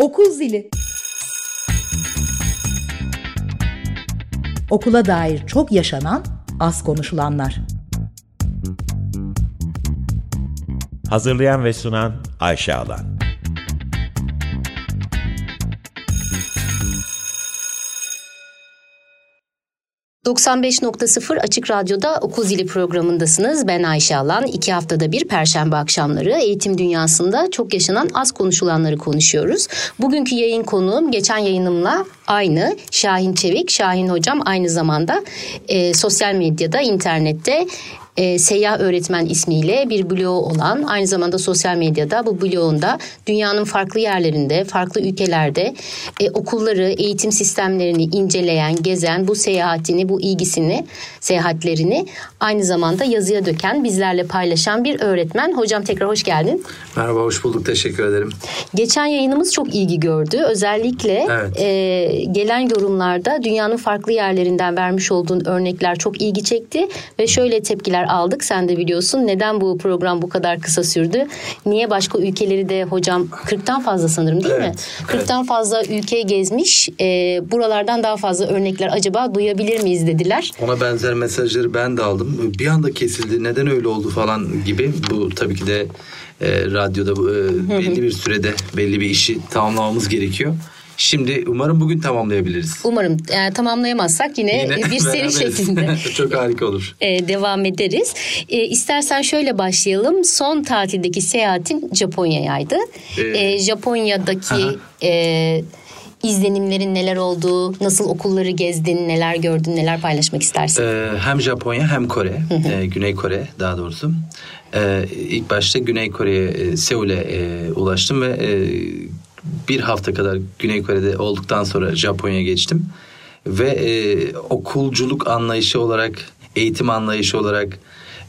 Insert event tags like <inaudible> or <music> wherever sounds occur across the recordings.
Okul zili. Okula dair çok yaşanan, az konuşulanlar. Hazırlayan ve sunan Ayşe Alan. 95.0 Açık Radyo'da Okul Zili programındasınız. Ben Ayşe Alan. İki haftada bir Perşembe akşamları eğitim dünyasında çok yaşanan az konuşulanları konuşuyoruz. Bugünkü yayın konuğum geçen yayınımla aynı. Şahin Çevik. Şahin Hocam aynı zamanda e, sosyal medyada, internette e, Seyyah Öğretmen ismiyle bir bloğu olan aynı zamanda sosyal medyada bu bloğunda dünyanın farklı yerlerinde, farklı ülkelerde e, okulları, eğitim sistemlerini inceleyen, gezen, bu seyahatini, bu ilgisini, seyahatlerini aynı zamanda yazıya döken, bizlerle paylaşan bir öğretmen. Hocam tekrar hoş geldin. Merhaba, hoş bulduk. Teşekkür ederim. Geçen yayınımız çok ilgi gördü. Özellikle evet. e, gelen yorumlarda dünyanın farklı yerlerinden vermiş olduğun örnekler çok ilgi çekti ve şöyle tepkiler aldık. Sen de biliyorsun. Neden bu program bu kadar kısa sürdü? Niye başka ülkeleri de hocam 40'tan fazla sanırım değil evet, mi? 40'tan evet. fazla ülke gezmiş. E, buralardan daha fazla örnekler acaba duyabilir miyiz dediler. Ona benzer mesajları ben de aldım. Bir anda kesildi. Neden öyle oldu falan gibi. Bu tabii ki de e, radyoda e, belli bir sürede belli bir işi tamamlamamız gerekiyor. Şimdi umarım bugün tamamlayabiliriz. Umarım yani tamamlayamazsak yine, yine bir seri şeklinde. <laughs> Çok harika olur. Ee, devam ederiz. Ee, istersen şöyle başlayalım. Son tatildeki seyahatin Japonya'yaydı. Ee, ee, Japonya'daki e, izlenimlerin neler olduğu, nasıl okulları gezdin, neler gördün, neler paylaşmak istersin? Ee, hem Japonya hem Kore, e, Güney Kore daha doğrusu. Ee, ilk başta Güney Kore'ye, e, Seul'e e, ulaştım ve e, bir hafta kadar Güney Kore'de olduktan sonra Japonya'ya geçtim. Ve e, okulculuk anlayışı olarak, eğitim anlayışı olarak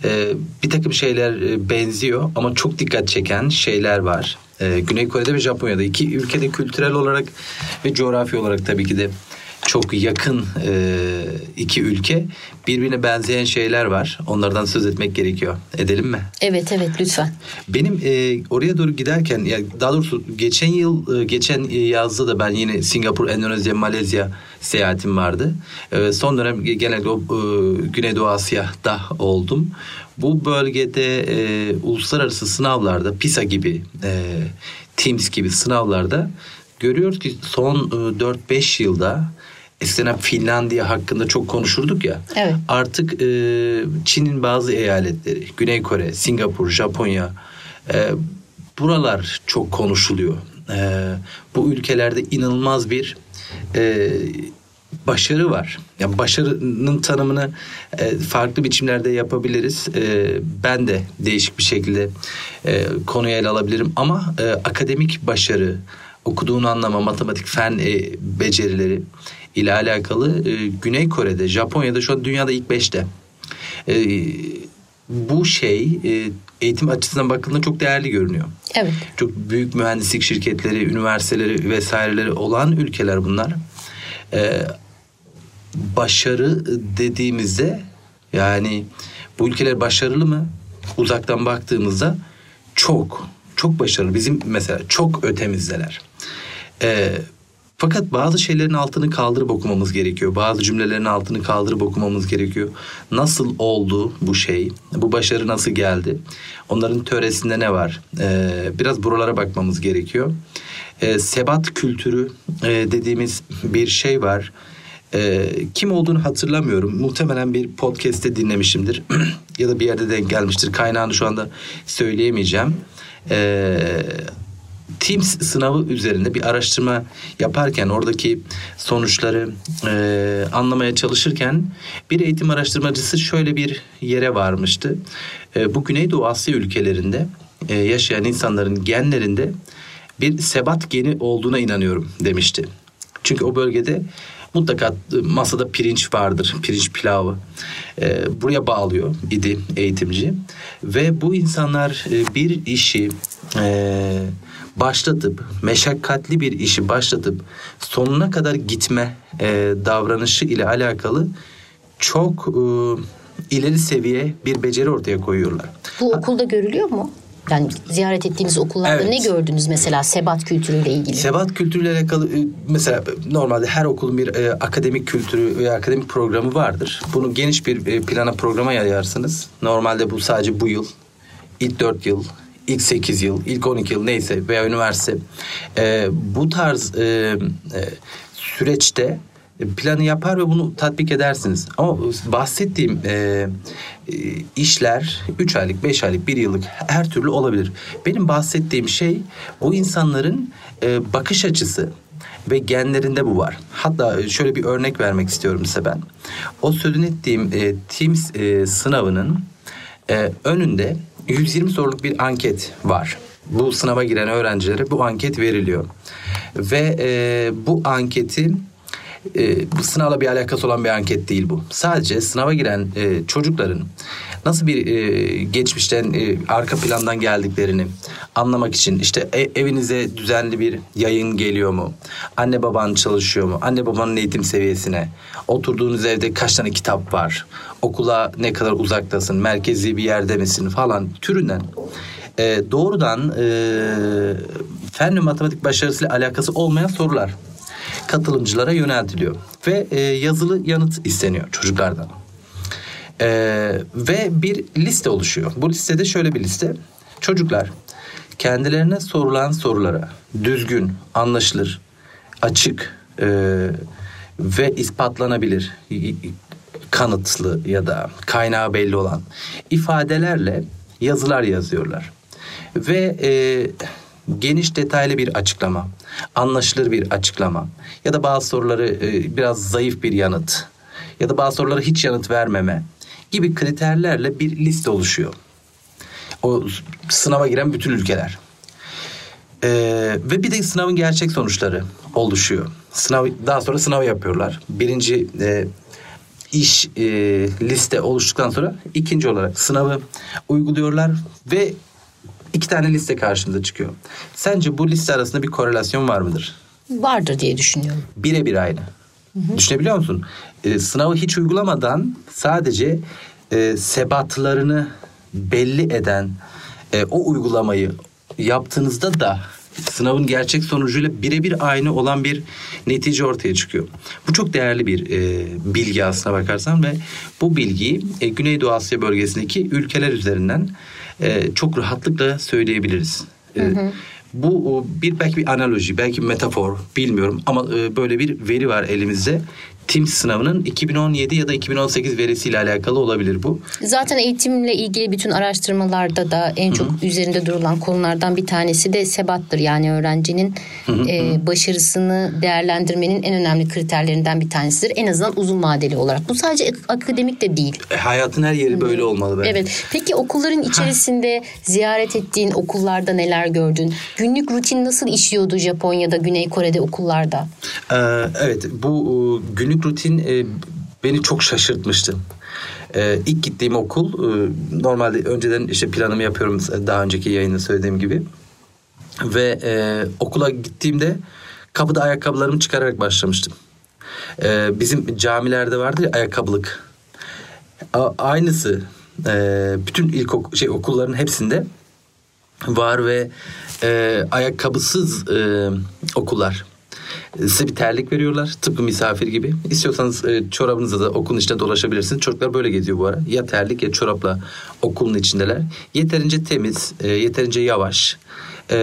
e, bir takım şeyler e, benziyor ama çok dikkat çeken şeyler var. E, Güney Kore'de ve Japonya'da iki ülkede kültürel olarak ve coğrafi olarak tabii ki de çok yakın e, iki ülke birbirine benzeyen şeyler var. Onlardan söz etmek gerekiyor. Edelim mi? Evet evet lütfen. Benim e, oraya doğru giderken ya daha doğrusu geçen yıl e, geçen yazda da ben yine Singapur, Endonezya, Malezya seyahatim vardı. E, son dönem genelde o e, Güneydoğu Asya'da oldum. Bu bölgede e, uluslararası sınavlarda PISA gibi, e, TIMSS gibi sınavlarda görüyoruz ki son e, 4-5 yılda eskiden Finlandiya hakkında çok konuşurduk ya. Evet. Artık e, Çin'in bazı eyaletleri, Güney Kore, Singapur, Japonya e, buralar çok konuşuluyor. E, bu ülkelerde inanılmaz bir e, başarı var. Yani başarının tanımını e, farklı biçimlerde yapabiliriz. E, ben de değişik bir şekilde e, konuya ele alabilirim ama e, akademik başarı, okuduğunu anlama, matematik, fen e, becerileri ile alakalı e, Güney Kore'de, Japonya'da şu an dünyada ilk beşte. E, bu şey e, eğitim açısından bakıldığında çok değerli görünüyor. Evet. Çok büyük mühendislik şirketleri, üniversiteleri vesaireleri olan ülkeler bunlar. E, başarı dediğimizde yani bu ülkeler başarılı mı? Uzaktan baktığımızda çok çok başarılı. Bizim mesela çok ötemizdeler. Ee, fakat bazı şeylerin altını kaldırıp okumamız gerekiyor. Bazı cümlelerin altını kaldırıp okumamız gerekiyor. Nasıl oldu bu şey? Bu başarı nasıl geldi? Onların töresinde ne var? Ee, biraz buralara bakmamız gerekiyor. Ee, sebat kültürü e, dediğimiz bir şey var. Ee, kim olduğunu hatırlamıyorum. Muhtemelen bir podcast'te dinlemişimdir. <clears throat> ya da bir yerde denk gelmiştir. Kaynağını şu anda söyleyemeyeceğim. Ee, Teams sınavı üzerinde bir araştırma yaparken oradaki sonuçları e, anlamaya çalışırken bir eğitim araştırmacısı şöyle bir yere varmıştı. E, bu Güneydoğu Asya ülkelerinde e, yaşayan insanların genlerinde bir sebat geni olduğuna inanıyorum demişti. Çünkü o bölgede mutlaka masada pirinç vardır, pirinç pilavı. E, buraya bağlıyor idi eğitimci ve bu insanlar e, bir işi e, başlatıp meşakkatli bir işi başlatıp sonuna kadar gitme e, davranışı ile alakalı çok e, ileri seviye bir beceri ortaya koyuyorlar. Bu okulda görülüyor mu? Yani ziyaret ettiğiniz okullarda Evet. ne gördünüz mesela sebat kültürüyle ilgili? Sebat kültürüyle alakalı e, mesela normalde her okulun bir e, akademik kültürü ve akademik programı vardır. Bunu geniş bir e, plana programa yayarsınız. Normalde bu sadece bu yıl, ilk 4 yıl, ilk 8 yıl, ilk 12 yıl neyse veya üniversite. E, bu tarz e, e, süreçte planı yapar ve bunu tatbik edersiniz. Ama bahsettiğim e, işler 3 aylık, 5 aylık, 1 yıllık her türlü olabilir. Benim bahsettiğim şey bu insanların e, bakış açısı ve genlerinde bu var. Hatta şöyle bir örnek vermek istiyorum size ben. O sözün ettiğim e, Teams e, sınavının e, önünde 120 soruluk bir anket var. Bu sınava giren öğrencilere bu anket veriliyor. Ve e, bu anketi e, sınavla bir alakası olan bir anket değil bu. Sadece sınava giren e, çocukların nasıl bir e, geçmişten e, arka plandan geldiklerini anlamak için işte e- evinize düzenli bir yayın geliyor mu? Anne baban çalışıyor mu? Anne babanın eğitim seviyesine, oturduğunuz evde kaç tane kitap var? Okula ne kadar uzaktasın? Merkezi bir yerde misin falan türünden e, doğrudan e, fen ve matematik başarısıyla alakası olmayan sorular katılımcılara yöneltiliyor ve e, yazılı yanıt isteniyor çocuklardan. E, ve bir liste oluşuyor. Bu listede şöyle bir liste. Çocuklar kendilerine sorulan sorulara düzgün, anlaşılır, açık e, ve ispatlanabilir, kanıtlı ya da kaynağı belli olan ifadelerle yazılar yazıyorlar. Ve e, geniş detaylı bir açıklama, anlaşılır bir açıklama ya da bazı soruları e, biraz zayıf bir yanıt ya da bazı sorulara hiç yanıt vermeme gibi kriterlerle bir liste oluşuyor. O sınava giren bütün ülkeler. Ee, ve bir de sınavın gerçek sonuçları oluşuyor. Sınav daha sonra sınav yapıyorlar. Birinci e, iş e, liste oluştuktan sonra ikinci olarak sınavı uyguluyorlar ve iki tane liste karşımıza çıkıyor. Sence bu liste arasında bir korelasyon var mıdır? Vardır diye düşünüyorum. Birebir aynı. Düşünebiliyor musun? Ee, sınavı hiç uygulamadan sadece e, sebatlarını belli eden e, o uygulamayı yaptığınızda da sınavın gerçek sonucuyla birebir aynı olan bir netice ortaya çıkıyor. Bu çok değerli bir e, bilgi aslına bakarsan ve bu bilgiyi e, Güneydoğu Asya bölgesindeki ülkeler üzerinden e, çok rahatlıkla söyleyebiliriz. E, bu bir belki bir analoji, belki bir metafor bilmiyorum ama e, böyle bir veri var elimizde. TIMS sınavının 2017 ya da 2018 verisiyle alakalı olabilir bu. Zaten eğitimle ilgili bütün araştırmalarda da en çok üzerinde durulan konulardan bir tanesi de sebattır. Yani öğrencinin e, başarısını değerlendirmenin en önemli kriterlerinden bir tanesidir. En azından uzun vadeli olarak. Bu sadece ak- akademik de değil. E, hayatın her yeri böyle olmalı bence. Evet. Peki okulların içerisinde ziyaret ettiğin okullarda neler gördün? Günlük rutin nasıl işliyordu Japonya'da, Güney Kore'de okullarda? Ee, evet bu e, günlük rutin e, beni çok şaşırtmıştı. Ee, ilk gittiğim okul e, normalde önceden işte planımı yapıyorum daha önceki yayında söylediğim gibi. Ve e, okula gittiğimde kapıda ayakkabılarımı çıkararak başlamıştım. Ee, bizim camilerde vardır ya ayakkabılık. A- aynısı e, bütün ilk şey okulların hepsinde var ve e, ayakkabısız e, okullar. Size bir terlik veriyorlar tıpkı misafir gibi. İstiyorsanız e, çorabınızla da okulun içinde dolaşabilirsiniz. Çocuklar böyle geziyor bu ara. Ya terlik ya çorapla okulun içindeler. Yeterince temiz, e, yeterince yavaş. E,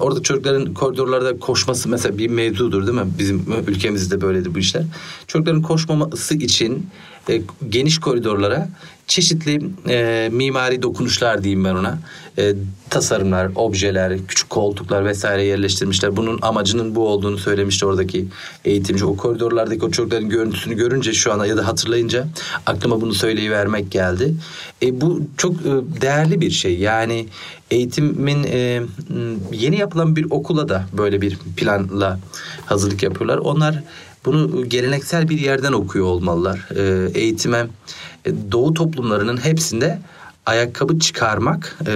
orada çocukların koridorlarda koşması mesela bir mevzudur değil mi? Bizim ülkemizde böyledir bu işler. Çocukların koşmaması için e, geniş koridorlara çeşitli e, mimari dokunuşlar diyeyim ben ona. E, tasarımlar, objeler, küçük koltuklar vesaire yerleştirmişler. Bunun amacının bu olduğunu söylemişti oradaki eğitimci. O koridorlardaki o çocukların görüntüsünü görünce şu an ya da hatırlayınca aklıma bunu söyleyivermek geldi. E, bu çok e, değerli bir şey. Yani eğitimin e, yeni yapılan bir okula da böyle bir planla hazırlık yapıyorlar. Onlar bunu geleneksel bir yerden okuyor olmalılar. E, eğitime e, doğu toplumlarının hepsinde ayakkabı çıkarmak e,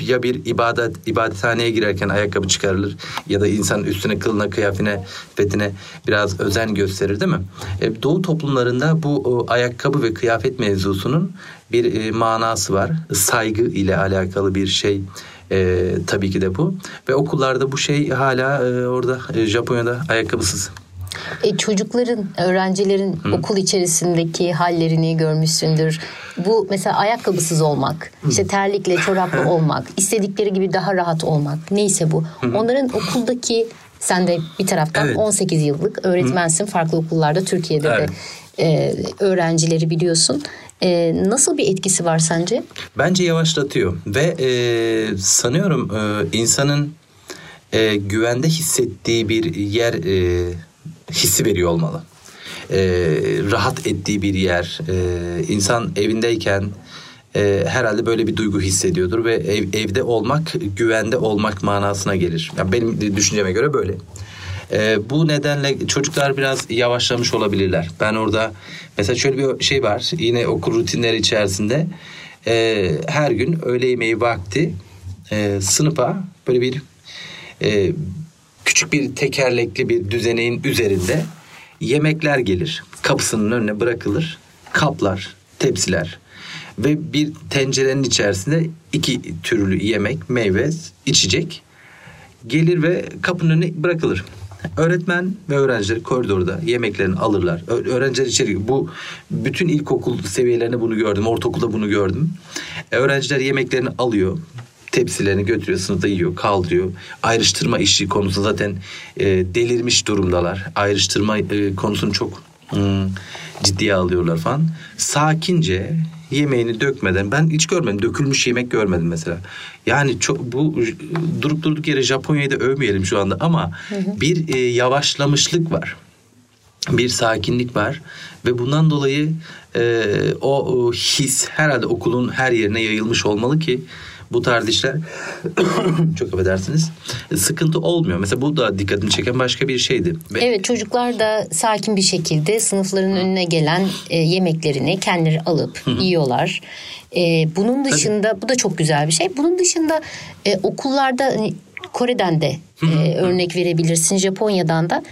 ya bir ibadet ibadethaneye girerken ayakkabı çıkarılır ya da insan üstüne kılına kıyafine fetine biraz özen gösterir değil mi? E, Doğu toplumlarında bu o, ayakkabı ve kıyafet mevzusunun bir e, manası var. Saygı ile alakalı bir şey e, tabii ki de bu. Ve okullarda bu şey hala e, orada e, Japonya'da ayakkabısız. E, çocukların, öğrencilerin okul içerisindeki hallerini görmüşsündür. Bu mesela ayakkabısız olmak, işte terlikle, çorapla <laughs> olmak, istedikleri gibi daha rahat olmak, neyse bu. Onların okuldaki, sen de bir taraftan Evet. 18 yıllık öğretmensin farklı okullarda, Türkiye'de Evet. de e, öğrencileri biliyorsun. E, nasıl bir etkisi var sence? Bence yavaşlatıyor ve e, sanıyorum e, insanın e, güvende hissettiği bir yer e, hissi veriyor olmalı. E, rahat ettiği bir yer. E, insan evindeyken e, herhalde böyle bir duygu hissediyordur ve ev, evde olmak güvende olmak manasına gelir. Yani benim düşünceme göre böyle. E, bu nedenle çocuklar biraz yavaşlamış olabilirler. Ben orada mesela şöyle bir şey var yine okul rutinleri içerisinde e, her gün öğle yemeği vakti e, sınıfa böyle bir e, küçük bir tekerlekli bir düzeneğin üzerinde yemekler gelir. Kapısının önüne bırakılır. Kaplar, tepsiler ve bir tencerenin içerisinde iki türlü yemek, meyve, içecek gelir ve kapının önüne bırakılır. Öğretmen ve öğrenciler koridorda yemeklerini alırlar. Öğrenciler içeri bu bütün ilkokul seviyelerinde bunu gördüm. Ortaokulda bunu gördüm. E, Öğrenciler yemeklerini alıyor. Tepsilerini götürüyor, sınıfta yiyor, kaldırıyor. Ayrıştırma işi konusu zaten e, delirmiş durumdalar. Ayrıştırma e, konusunu çok hmm, ciddiye alıyorlar falan. Sakince yemeğini dökmeden ben hiç görmedim. Dökülmüş yemek görmedim mesela. Yani çok bu durup durduk yere Japonya'yı da övmeyelim şu anda ama bir e, yavaşlamışlık var. Bir sakinlik var ve bundan dolayı e, o, o his herhalde okulun her yerine yayılmış olmalı ki bu tarz işler <coughs> çok affedersiniz sıkıntı olmuyor. Mesela bu da dikkatimi çeken başka bir şeydi. Ve Evet çocuklar da sakin bir şekilde sınıfların önüne gelen e, yemeklerini kendileri alıp yiyorlar. E, bunun dışında bu da çok güzel bir şey. Bunun dışında e, okullarda hani, Kore'den de e, örnek verebilirsin Japonya'dan da.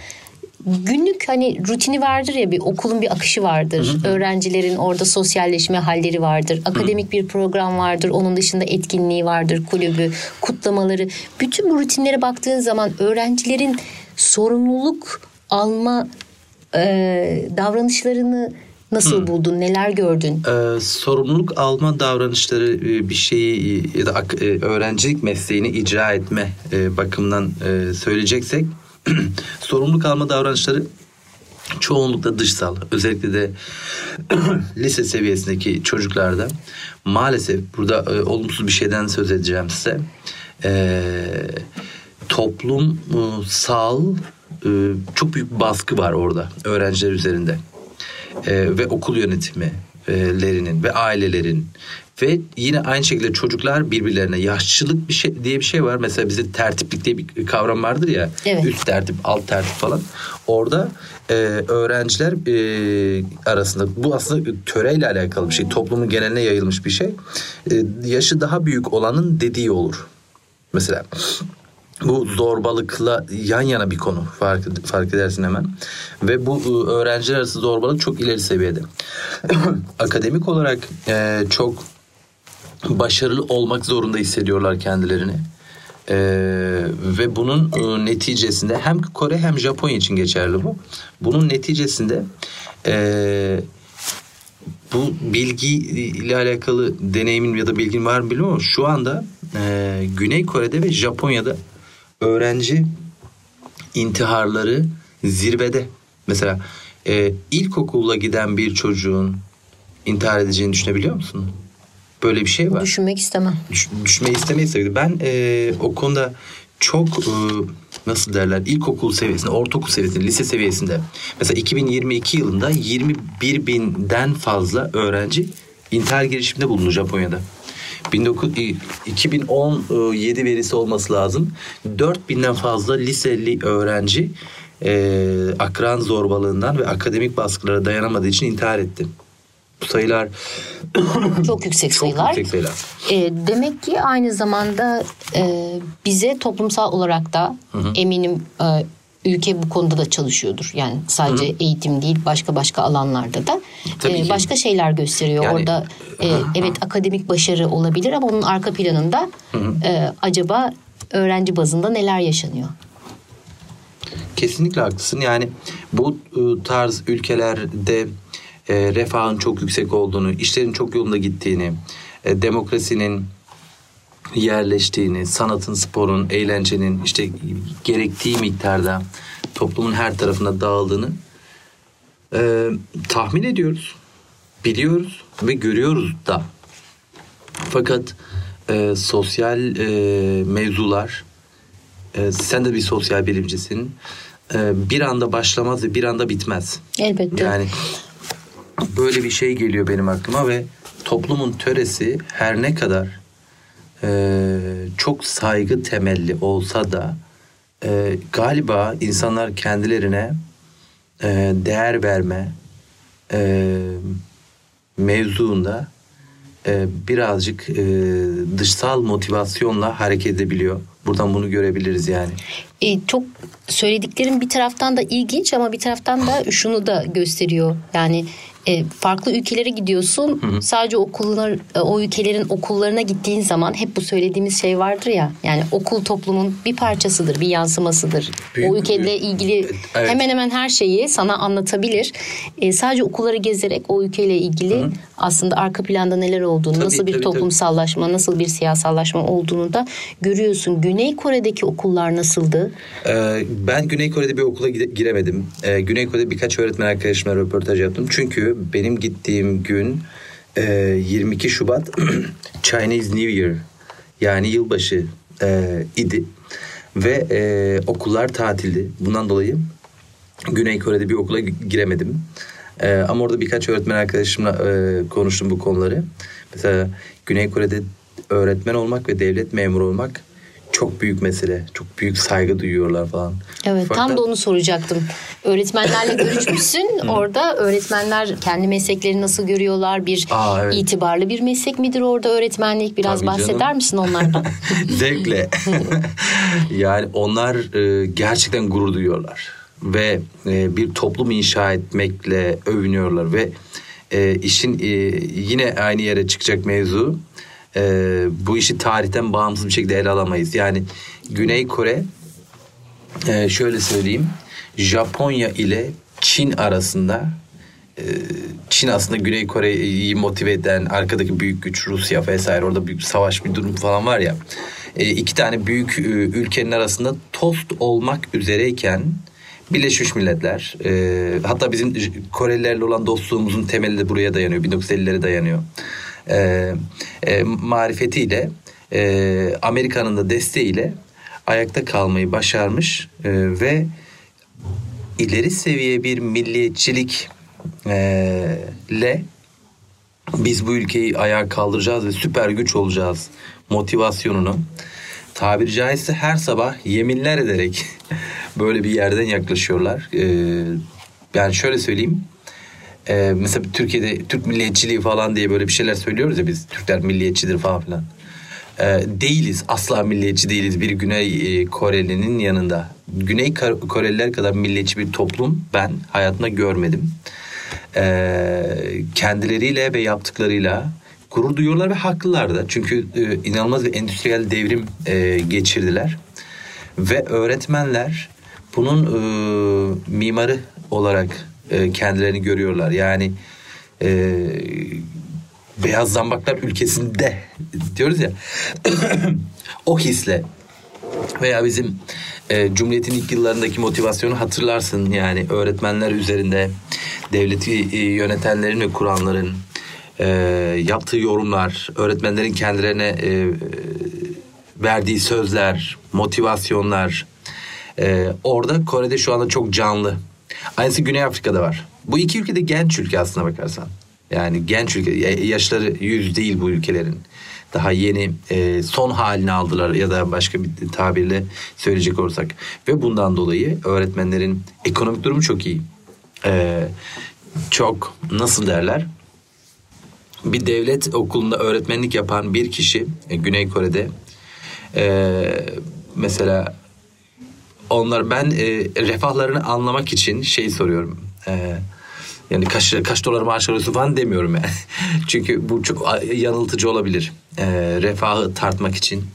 Günlük hani rutini vardır ya bir okulun bir akışı vardır. Öğrencilerin orada sosyalleşme halleri vardır. Akademik bir program vardır. Onun dışında etkinliği vardır, kulübü, kutlamaları. Bütün bu rutinlere baktığın zaman öğrencilerin sorumluluk alma e, davranışlarını nasıl buldun? Neler gördün? Ee, sorumluluk alma davranışları e, bir şeyi e, ya da e, öğrencilik mesleğini icra etme bakımından söyleyeceksek <clears throat> sorumluluk alma davranışları çoğunlukla dışsal özellikle de <clears throat> lise seviyesindeki çocuklarda. Maalesef burada e, olumsuz bir şeyden söz edeceğim size. E, toplumsal e, çok büyük baskı var orada öğrenciler üzerinde. E, ve okul yönetimilerinin ve ailelerin ve yine aynı şekilde çocuklar birbirlerine yaşçılık bir şey diye bir şey var. Mesela bizde tertiplik diye bir kavram vardır ya. Evet. Üst tertip, alt tertip falan. Orada e, öğrenciler e, arasında bu aslında töreyle alakalı bir şey. Toplumun geneline yayılmış bir şey. E, yaşı daha büyük olanın dediği olur. Mesela bu zorbalıkla yan yana bir konu fark, fark edersin hemen. Ve bu e, öğrenciler arası zorbalık çok ileri seviyede. <coughs> Akademik olarak e, çok başarılı olmak zorunda hissediyorlar kendilerini. E, ve bunun e, neticesinde hem Kore hem Japonya için geçerli bu. Bunun neticesinde e, bu bilgi ile alakalı deneyimin ya da bilgin var mı bilmiyorum şu anda e, Güney Kore'de ve Japonya'da öğrenci intiharları zirvede. Mesela e, ilkokula giden bir çocuğun intihar edeceğini düşünebiliyor musun? Böyle bir şey var. Düşünmek istemem. Düş, düşmeyi istemeyiz tabii. Ben e, o konuda çok e, nasıl derler ilkokul seviyesinde, ortaokul seviyesinde, lise seviyesinde mesela 2022 yılında 21 binden fazla öğrenci intihar girişiminde bulundu Japonya'da. 19, 2017 verisi olması lazım. 4000'den fazla liseli öğrenci e, akran zorbalığından ve akademik baskılara dayanamadığı için intihar etti. Sayılar <coughs> Çok yüksek çok sayılar. yüksek sayılar. E, demek ki aynı zamanda e, bize toplumsal olarak da eminim e, ülke bu konuda da çalışıyordur. Yani sadece eğitim değil başka başka alanlarda da Tabii e, ki. başka şeyler gösteriyor. Yani- Orada e, evet akademik başarı olabilir ama onun arka planında e, acaba öğrenci bazında neler yaşanıyor? Kesinlikle haklısın. Yani bu e, tarz ülkelerde e, refahın çok yüksek olduğunu, işlerin çok yolunda gittiğini, e, demokrasinin yerleştiğini, sanatın, sporun, eğlencenin işte gerektiği miktarda toplumun her tarafına dağıldığını e, tahmin ediyoruz, biliyoruz ve görüyoruz da. Fakat e, sosyal e, mevzular, e, sen de bir sosyal bilimcisin, e, bir anda başlamaz ve bir anda bitmez. Elbette. Yani böyle bir şey geliyor benim aklıma ve toplumun töresi her ne kadar e, çok saygı temelli olsa da e, galiba insanlar kendilerine e, değer verme e, mevzuunda e, birazcık e, dışsal motivasyonla hareket edebiliyor. Buradan bunu görebiliriz yani. E, çok söylediklerim bir taraftan da ilginç ama bir taraftan da şunu da gösteriyor. Yani e, farklı ülkelere gidiyorsun. Sadece okullar e, o ülkelerin okullarına gittiğin zaman hep bu söylediğimiz şey vardır ya. Yani okul toplumun bir parçasıdır, bir yansımasıdır. Büyük- o ülkeyle ilgili Evet. hemen hemen her şeyi sana anlatabilir. E, sadece okulları gezerek o ülkeyle ilgili aslında arka planda neler olduğunu, Tabii, nasıl bir tabii, toplumsallaşma, nasıl bir siyasallaşma olduğunu da görüyorsun. Güney Kore'deki okullar nasıldı? Ee, ben Güney Kore'de bir okula giremedim. Ee, Güney Kore'de birkaç öğretmen arkadaşımla röportaj yaptım. Çünkü benim gittiğim gün e, 22 Şubat <clears throat> Chinese New Year yani yılbaşı e, idi. Ve e, okullar tatildi. Bundan dolayı Güney Kore'de bir okula gi- giremedim. Ee, ama orada birkaç öğretmen arkadaşımla e, konuştum bu konuları. Mesela Güney Kore'de öğretmen olmak ve devlet memuru olmak çok büyük mesele. Çok büyük saygı duyuyorlar falan. Evet tam Fakat- da onu soracaktım. Öğretmenlerle görüşmüşsün. <laughs> orada öğretmenler kendi mesleklerini nasıl görüyorlar? Bir Aa, evet. itibarlı bir meslek midir orada öğretmenlik? Biraz Tabii bahseder canım. misin onlardan? <laughs> Zevkle. <laughs> yani onlar e, gerçekten gurur duyuyorlar. Ve e, bir toplum inşa etmekle övünüyorlar. Ve e, işin e, yine aynı yere çıkacak mevzu. E, bu işi tarihten bağımsız bir şekilde ele alamayız. Yani Güney Kore e, şöyle söyleyeyim. Japonya ile Çin arasında e, Çin aslında Güney Kore'yi motive eden arkadaki büyük güç Rusya vesaire orada büyük savaş bir durum falan var ya. E, iki tane büyük e, ülkenin arasında tost olmak üzereyken Birleşmiş Milletler e, hatta bizim Korelilerle olan dostluğumuzun temeli de buraya dayanıyor. 1950'lere dayanıyor. E, e, marifetiyle e, Amerika'nın da desteğiyle ayakta kalmayı başarmış e, ve ileri seviye bir milliyetçilik e, biz bu ülkeyi ayağa kaldıracağız ve süper güç olacağız motivasyonunu tabiri caizse her sabah yeminler ederek <laughs> böyle bir yerden yaklaşıyorlar. E, yani şöyle söyleyeyim. E, mesela Türkiye'de Türk milliyetçiliği falan diye böyle bir şeyler söylüyoruz ya biz Türkler milliyetçidir falan filan. E, değiliz asla milliyetçi değiliz bir Güney e, Koreli'nin yanında. Güney Koreliler kadar milliyetçi bir toplum ben hayatımda görmedim. E, kendileriyle ve yaptıklarıyla gurur duyuyorlar ve haklılar da. Çünkü e, inanılmaz bir endüstriyel devrim e, geçirdiler. Ve öğretmenler bunun e, mimarı olarak e, kendilerini görüyorlar. Yani e, beyaz zambaklar ülkesinde diyoruz ya <coughs> o hisle veya bizim e, Cumhuriyet'in ilk yıllarındaki motivasyonu hatırlarsın. Yani öğretmenler üzerinde devleti e, yönetenlerin ve kuranların e, yaptığı yorumlar, öğretmenlerin kendilerine e, verdiği sözler, motivasyonlar. e, orada Kore'de şu anda çok canlı. Aynısı Güney Afrika'da var. Bu iki ülkede genç ülke aslına bakarsan. Yani genç ülke, ya- yaşları yüz değil bu ülkelerin. Daha yeni e, son halini aldılar ya da başka bir tabirle söyleyecek olursak. Ve bundan dolayı öğretmenlerin ekonomik durumu çok iyi. E, çok nasıl derler? bir devlet okulunda öğretmenlik yapan bir kişi e, Güney Kore'de e, mesela onlar ben e, refahlarını anlamak için şey soruyorum. E, yani kaç kaç dolar maaş alıyorsun falan demiyorum yani. <laughs> Çünkü bu çok yanıltıcı olabilir. E, refahı tartmak için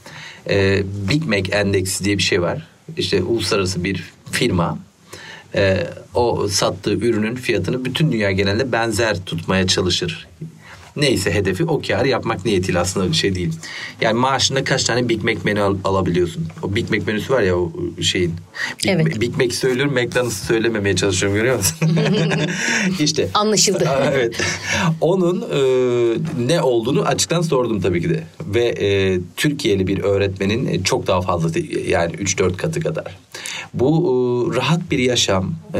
e, Big Mac endeksi diye bir şey var. İşte uluslararası bir firma e, o sattığı ürünün fiyatını bütün dünya genelinde benzer tutmaya çalışır neyse hedefi o kar yapmak niyetiyle aslında şey değil. Yani maaşında kaç tane Big Mac menü al, alabiliyorsun. O Big Mac menüsü var ya o şeyin. Big, evet. Big Mac söylüyorum McDonald's'ı söylememeye çalışıyorum görüyor musun? <laughs> İşte. Anlaşıldı. <laughs> evet. Onun e, ne olduğunu açıktan sordum tabii ki de. Ve e, Türkiye'li bir öğretmenin çok daha fazla yani 3-4 katı kadar. Bu e, rahat bir yaşam e,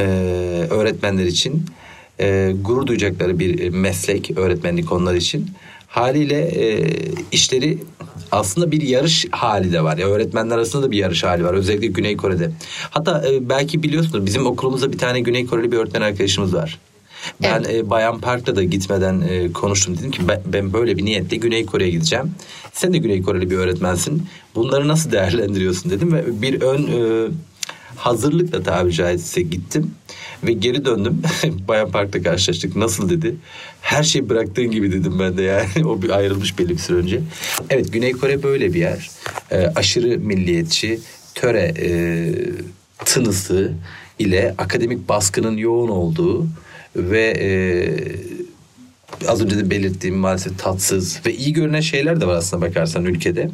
öğretmenler için e, gurur duyacakları bir e, meslek öğretmenlik onlar için. Haliyle e, işleri aslında bir yarış hali de var. Ya öğretmenler arasında da bir yarış hali var. Özellikle Güney Kore'de. Hatta e, belki biliyorsunuz bizim okulumuzda bir tane Güney Koreli bir öğretmen arkadaşımız var. Ben evet. e, Bayan Park'ta da gitmeden e, konuştum. Dedim ki ben, ben böyle bir niyetle Güney Kore'ye gideceğim. Sen de Güney Koreli bir öğretmensin. Bunları nasıl değerlendiriyorsun dedim ve bir ön e, hazırlıkla tabiri caizse gittim. Ve geri döndüm. <laughs> Bayan Park'ta karşılaştık. Nasıl dedi. Her şey bıraktığın gibi dedim ben de yani. <laughs> o ayrılmış belli bir süre önce. Evet Güney Kore böyle bir yer. E, aşırı milliyetçi, töre e, tınısı ile akademik baskının yoğun olduğu ve e, az önce de belirttiğim maalesef tatsız ve iyi görünen şeyler de var aslında bakarsan ülkede.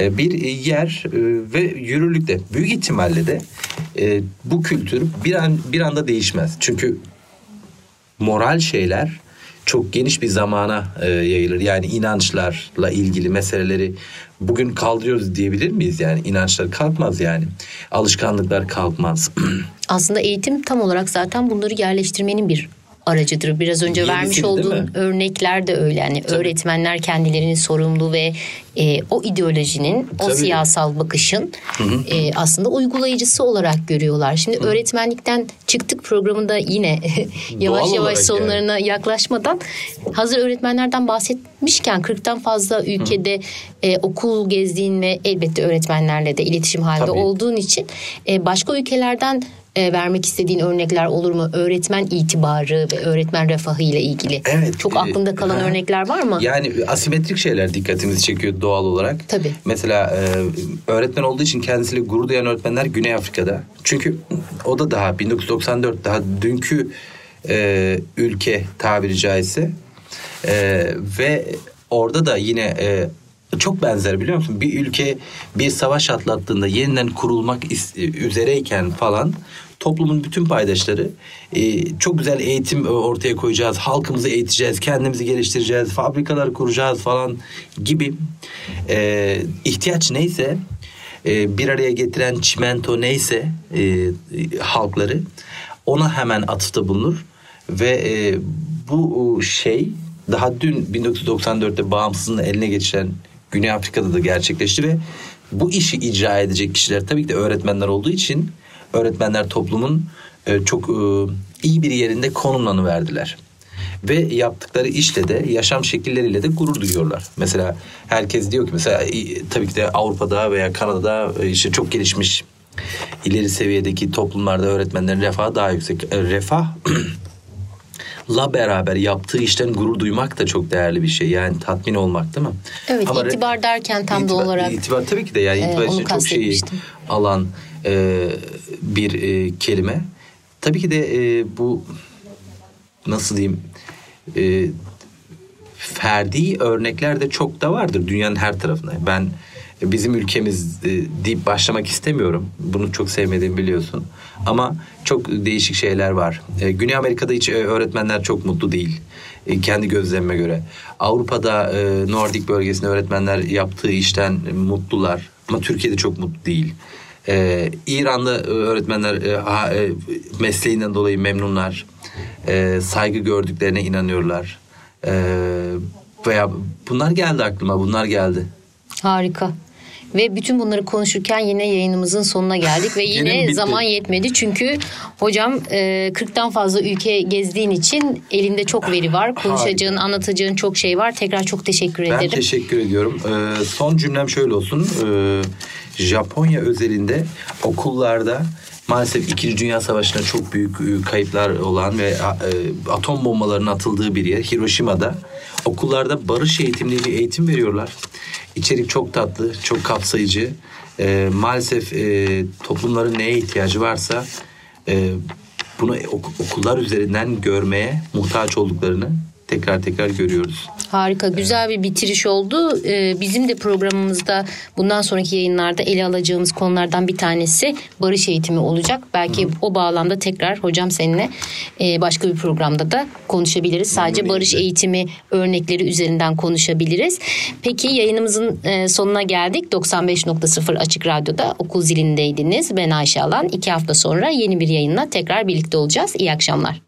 E, bir yer e, ve yürürlükte büyük ihtimalle de e, bu kültür bir an bir anda değişmez. Çünkü moral şeyler çok geniş bir zamana yayılır. Yani inançlarla ilgili meseleleri bugün kaldırıyoruz diyebilir miyiz? Yani inançlar kalkmaz yani. Alışkanlıklar kalkmaz. <clears throat> Aslında eğitim tam olarak zaten bunları yerleştirmenin bir aracıdır. Biraz önce Yenisi, vermiş olduğun örnekler de öyle. Yani Tabii. öğretmenler kendilerini sorumlu ve e, o ideolojinin, Tabii. o siyasal bakışın E, aslında uygulayıcısı olarak görüyorlar. Şimdi hı. öğretmenlikten çıktık programında yine <laughs> yavaş Doğal yavaş sonlarına yani. yaklaşmadan hazır öğretmenlerden bahsetmişken 40'tan fazla ülkede e, okul gezdiğin ve elbette öğretmenlerle de iletişim halinde Tabii. olduğun için e, başka ülkelerden e, vermek istediğin örnekler olur mu? Öğretmen itibarı ve öğretmen refahı ile ilgili. Evet. Çok aklında kalan e, örnekler var mı? Yani asimetrik şeyler dikkatimizi çekiyor doğal olarak. Tabii. Mesela e, öğretmen olduğu için kendisiyle gurur duyan öğretmenler Güney Afrika'da. Çünkü o da daha 1994 daha dünkü e, ülke tabiri caizse. E, ve orada da yine e, çok benzer biliyor musun? Bir ülke bir savaş atlattığında yeniden kurulmak üzereyken falan toplumun bütün paydaşları e, çok güzel eğitim ortaya koyacağız, halkımızı eğiteceğiz, kendimizi geliştireceğiz, fabrikalar kuracağız falan gibi. E, ihtiyaç neyse e, bir araya getiren çimento neyse e, halkları ona hemen atıfta bulunur ve e, bu şey daha dün 1994'te bağımsızlığını eline geçiren Güney Afrika'da da gerçekleşti ve bu işi icra edecek kişiler tabii ki de öğretmenler olduğu için öğretmenler toplumun e, çok e, iyi bir yerinde konumlanı verdiler. Ve yaptıkları işle de yaşam şekilleriyle de gurur duyuyorlar. Mesela herkes diyor ki mesela tabii ki de Avrupa'da veya Kanada'da e, işte çok gelişmiş ileri seviyedeki toplumlarda öğretmenlerin refahı daha yüksek. Refah <clears throat> la beraber yaptığı işten gurur duymak da çok değerli bir şey. Yani tatmin olmak değil mi? Evet Ama itibar derken tam itibar, da olarak. İtibar tabii ki de yani itibar e, için çok şeyi alan e, bir e, kelime. Tabii ki de e, bu nasıl diyeyim e, ferdi örnekler de çok da vardır dünyanın her tarafında. Ben bizim ülkemiz e, deyip başlamak istemiyorum. Bunu çok sevmediğimi biliyorsun. Ama çok değişik şeyler var. E, Güney Amerika'da hiç e, öğretmenler çok mutlu değil. E, kendi gözlemime göre. Avrupa'da e, Nordik bölgesinde öğretmenler yaptığı işten mutlular. Ama Türkiye'de çok mutlu değil. Ee, İranlı öğretmenler e, ha, e, mesleğinden dolayı memnunlar. E, saygı gördüklerine inanıyorlar. E, veya bunlar geldi aklıma bunlar geldi. Harika. Ve bütün bunları konuşurken yine yayınımızın sonuna geldik ve <laughs> yine zaman yetmedi. Çünkü hocam e, 40'tan fazla ülke gezdiğin için elinde çok veri var. Konuşacağın, anlatacağın çok şey var. Tekrar çok teşekkür Ben ederim. teşekkür ediyorum. Ee, son cümlem şöyle olsun. Ee, Japonya özelinde okullarda maalesef 2. Dünya Savaşı'nda çok büyük e, kayıplar olan ve e, atom bombalarının atıldığı bir yer Hiroşima'da okullarda barış eğitim diye bir eğitim veriyorlar. İçerik çok tatlı, çok kapsayıcı. Ee, maalesef e, toplumların neye ihtiyacı varsa e, bunu ok- okullar üzerinden görmeye muhtaç olduklarını tekrar tekrar görüyoruz. Harika, güzel bir bitiriş oldu. Ee, bizim de programımızda bundan sonraki yayınlarda ele alacağımız konulardan bir tanesi barış eğitimi olacak. Belki o bağlamda tekrar hocam seninle e, başka bir programda da konuşabiliriz. Sadece barış eğitimi örnekleri üzerinden konuşabiliriz. Peki yayınımızın e, sonuna geldik. 95.0 Açık Radyo'da okul zilindeydiniz. Ben Ayşe Alan. İki hafta sonra yeni bir yayınla tekrar birlikte olacağız. İyi akşamlar.